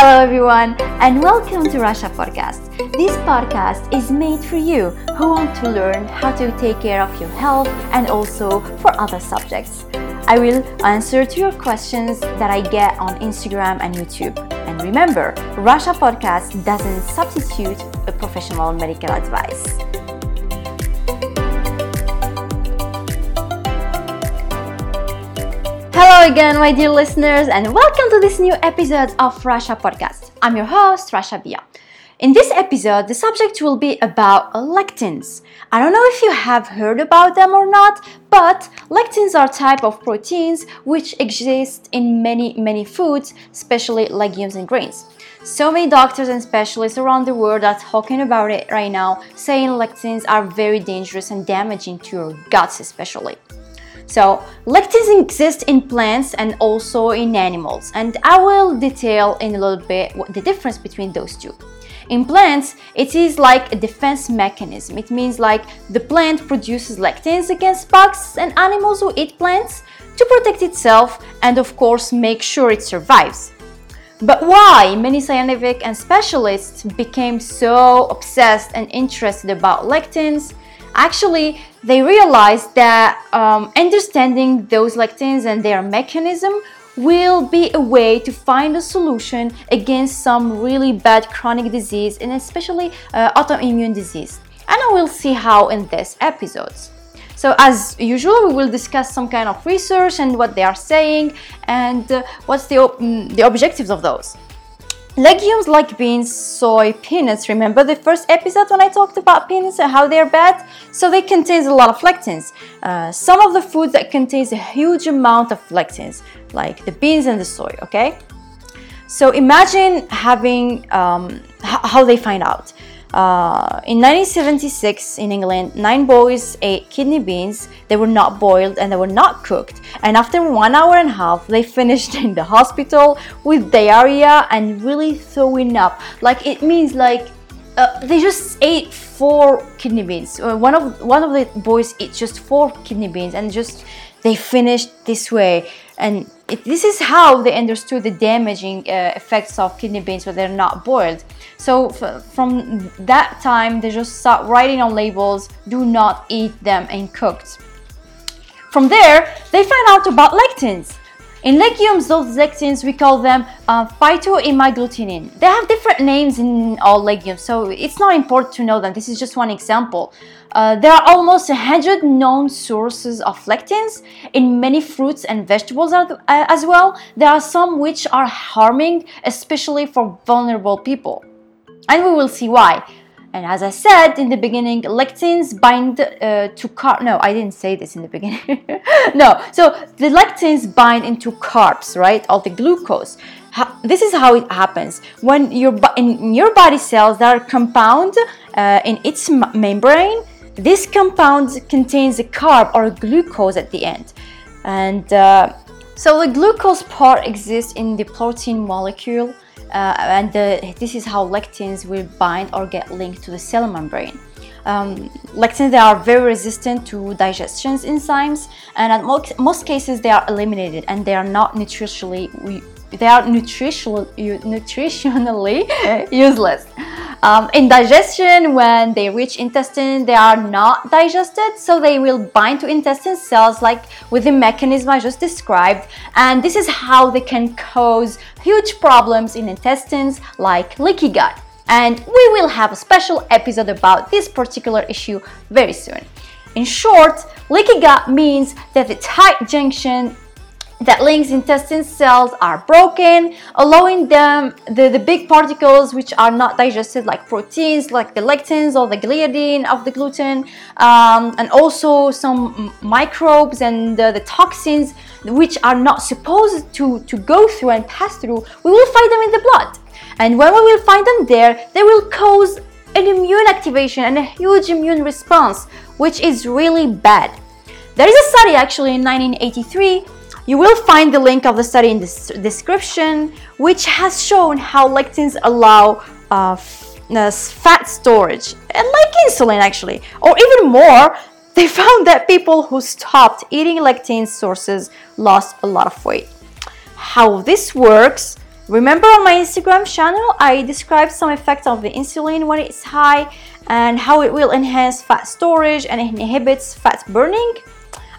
Hello, everyone, and welcome to Rasha Podcast. This podcast is made for you who want to learn how to take care of your health and also for other subjects. I will answer to your questions that I get on Instagram and YouTube. And remember, Rasha Podcast doesn't substitute a professional medical advice. Hello again, my dear listeners, and welcome to this new episode of Rasha Podcast. I'm your host, Rasha Bia. In this episode, the subject will be about lectins. I don't know if you have heard about them or not, but lectins are type of proteins which exist in many, many foods, especially legumes and grains. So many doctors and specialists around the world are talking about it right now, saying lectins are very dangerous and damaging to your guts, especially. So, lectins exist in plants and also in animals, and I will detail in a little bit the difference between those two. In plants, it is like a defense mechanism. It means like the plant produces lectins against bugs and animals who eat plants to protect itself and, of course, make sure it survives. But why many scientific and specialists became so obsessed and interested about lectins actually they realized that um, understanding those lectins and their mechanism will be a way to find a solution against some really bad chronic disease and especially uh, autoimmune disease. And I will see how in this episodes. So as usual, we will discuss some kind of research and what they are saying and uh, what's the, op- mm, the objectives of those. Legumes like beans, soy, peanuts. Remember the first episode when I talked about peanuts and how they're bad? So they contain a lot of lectins. Uh, some of the foods that contains a huge amount of lectins, like the beans and the soy. Okay. So imagine having um, how they find out. Uh, in 1976 in England, nine boys ate kidney beans. They were not boiled and they were not cooked. And after one hour and a half, they finished in the hospital with diarrhea and really throwing up. Like it means like uh, they just ate four kidney beans. Uh, one of one of the boys ate just four kidney beans and just they finished this way. And this is how they understood the damaging uh, effects of kidney beans when they're not boiled. So f- from that time, they just start writing on labels, do not eat them and cooked. From there, they find out about lectins. In legumes, those lectins, we call them uh. They have different names in all legumes, so it's not important to know them. This is just one example. Uh, there are almost 100 known sources of lectins in many fruits and vegetables as well. There are some which are harming, especially for vulnerable people. And we will see why. And as I said in the beginning, lectins bind uh, to carb. No, I didn't say this in the beginning. no, so the lectins bind into carbs, right? All the glucose. this is how it happens when your in your body cells that are compound uh, in its membrane. This compound contains a carb or a glucose at the end, and uh, so the glucose part exists in the protein molecule uh, and the, this is how lectins will bind or get linked to the cell membrane. Um, lectins they are very resistant to digestion enzymes, and in most, cases they are eliminated and they are not nutritionally they are nutritional, nutritionally useless. Um, in digestion, when they reach intestine, they are not digested, so they will bind to intestine cells like with the mechanism I just described, and this is how they can cause huge problems in intestines like leaky gut. And we will have a special episode about this particular issue very soon. In short, leaky gut means that the tight junction that links intestine cells are broken, allowing them the, the big particles which are not digested, like proteins, like the lectins or the gliadin of the gluten, um, and also some microbes and the, the toxins which are not supposed to, to go through and pass through. We will find them in the blood. And when we will find them there, they will cause an immune activation and a huge immune response, which is really bad. There is a study actually in 1983 you will find the link of the study in the description, which has shown how lectins allow uh, uh, fat storage, and like insulin actually, or even more. They found that people who stopped eating lectin sources lost a lot of weight. How this works Remember on my Instagram channel, I described some effects of the insulin when it's high and how it will enhance fat storage and inhibits fat burning.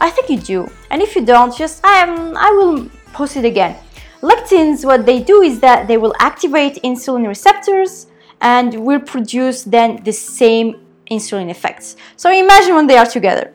I think you do. And if you don't, just um, I will post it again. Lectins, what they do is that they will activate insulin receptors and will produce then the same insulin effects. So imagine when they are together.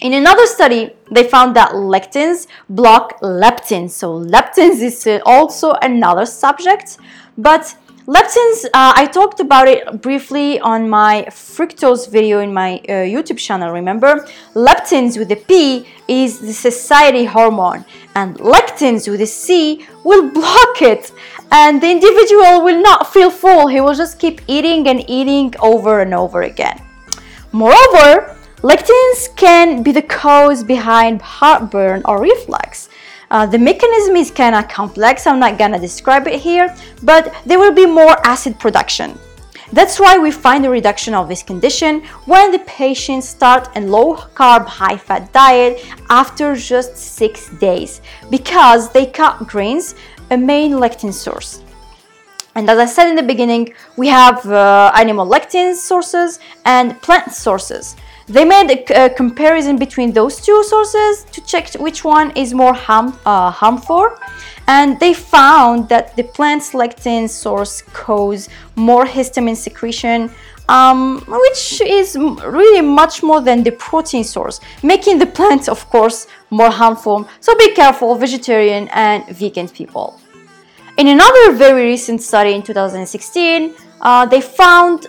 In another study, they found that lectins block leptins. So leptins is uh, also another subject, but Leptins, uh, I talked about it briefly on my fructose video in my uh, YouTube channel, remember? Leptins with a P is the satiety hormone, and lectins with a C will block it, and the individual will not feel full. He will just keep eating and eating over and over again. Moreover, lectins can be the cause behind heartburn or reflux. Uh, the mechanism is kind of complex, I'm not gonna describe it here, but there will be more acid production. That's why we find a reduction of this condition when the patients start a low carb, high fat diet after just six days because they cut grains, a main lectin source. And as I said in the beginning, we have uh, animal lectin sources and plant sources. They made a, a, comparison between those two sources to check which one is more harm, uh, harmful, and they found that the plant lectin source cause more histamine secretion, um, which is really much more than the protein source, making the plant, of course, more harmful. So be careful, vegetarian and vegan people. In another very recent study in 2016, uh, they found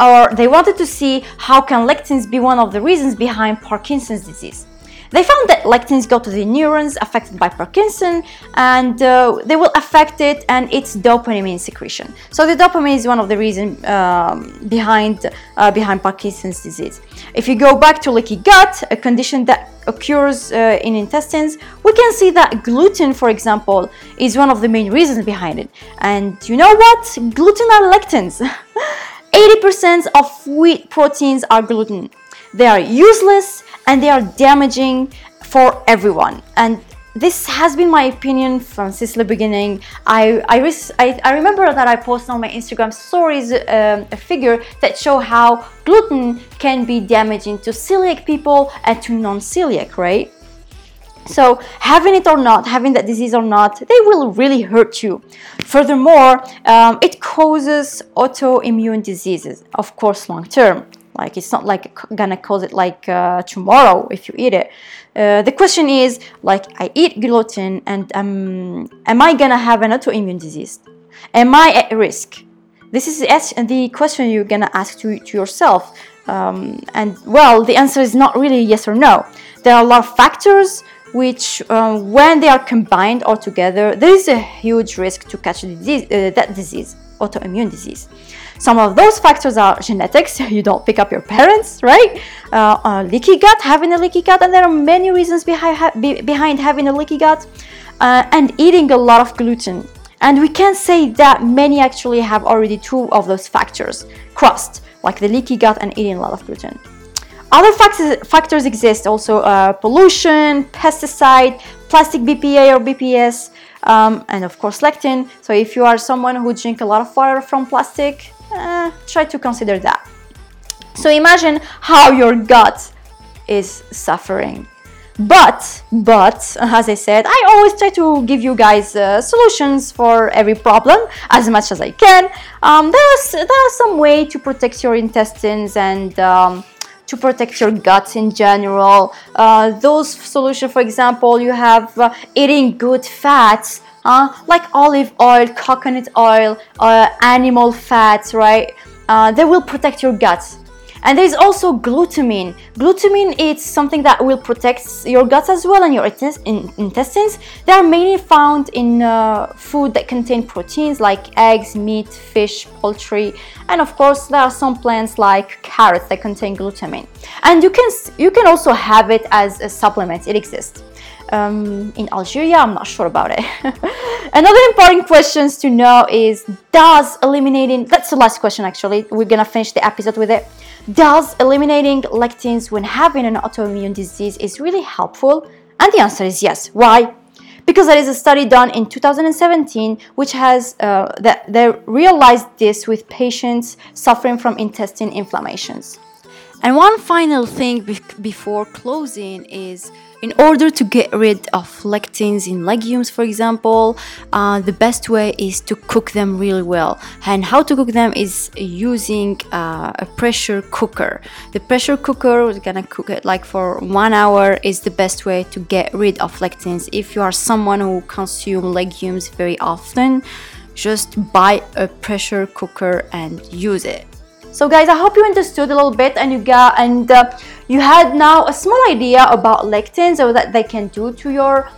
or they wanted to see how can lectins be one of the reasons behind Parkinson's disease. They found that lectins go to the neurons affected by Parkinson and uh, they will affect it and its dopamine secretion. So the dopamine is one of the reasons um, behind, uh, behind Parkinson's disease. If you go back to leaky gut, a condition that occurs uh, in intestines, we can see that gluten, for example, is one of the main reasons behind it. And you know what? Gluten are lectins. 80% of wheat proteins are gluten. They are useless and they are damaging for everyone. And this has been my opinion from since the beginning. I I, I, I remember that I posted on my Instagram stories um, a figure that show how gluten can be damaging to celiac people and to non-celiac, right? So, having it or not, having that disease or not, they will really hurt you. Furthermore, um, it causes autoimmune diseases, of course, long term. Like it's not like gonna cause it like uh, tomorrow if you eat it. Uh, the question is like I eat gluten and um, am I gonna have an autoimmune disease? Am I at risk? This is the question you're gonna ask to, to yourself. Um, and well, the answer is not really yes or no. There are a lot of factors which um, when they are combined all together, there is a huge risk to catch disease, uh, that disease, autoimmune disease. Some of those factors are genetics, you don't pick up your parents, right? Uh, uh, leaky gut, having a leaky gut, and there are many reasons behind, ha- be- behind having a leaky gut, uh, and eating a lot of gluten. And we can say that many actually have already two of those factors crossed, like the leaky gut and eating a lot of gluten. Other factors, factors exist also uh, pollution, pesticide, plastic BPA or BPS, um, and of course lectin. So if you are someone who drink a lot of water from plastic, uh, try to consider that. So imagine how your gut is suffering. But, but, as I said, I always try to give you guys uh, solutions for every problem as much as I can. Um, there's, there's some way to protect your intestines and um, to protect your guts in general. Uh, those solutions, for example, you have uh, eating good fats, uh, like olive oil, coconut oil, uh, animal fats, right? Uh, they will protect your guts. And there's also glutamine. Glutamine is something that will protect your guts as well and your intestines. They are mainly found in uh, food that contain proteins like eggs, meat, fish, poultry, and of course there are some plants like carrots that contain glutamine. And you can you can also have it as a supplement. It exists. Um, in Algeria, I'm not sure about it. Another important question to know is Does eliminating, that's the last question actually, we're gonna finish the episode with it. Does eliminating lectins when having an autoimmune disease is really helpful? And the answer is yes. Why? because there is a study done in 2017 which has uh, that they realized this with patients suffering from intestine inflammations. And one final thing be- before closing is in order to get rid of lectins in legumes, for example, uh, the best way is to cook them really well. And how to cook them is using uh, a pressure cooker. The pressure cooker, we're gonna cook it like for one hour, is the best way to get rid of lectins. If you are someone who consume legumes very often, just buy a pressure cooker and use it. So guys, I hope you understood a little bit and you got and uh, you had now a small idea about lectins or what they can do to your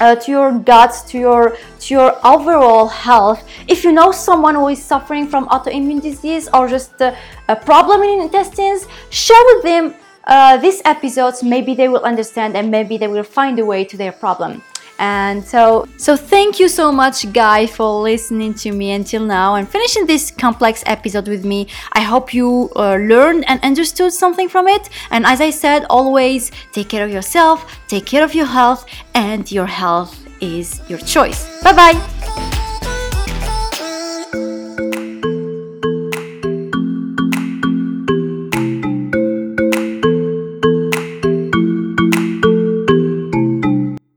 uh, to your guts, to your to your overall health. If you know someone who is suffering from autoimmune disease or just uh, a problem in intestines, share with them uh, these episodes. Maybe they will understand and maybe they will find a way to their problem. And so, so thank you so much, Guy, for listening to me until now and finishing this complex episode with me. I hope you uh, learned and understood something from it. And as I said, always take care of yourself, take care of your health, and your health is your choice. Bye bye.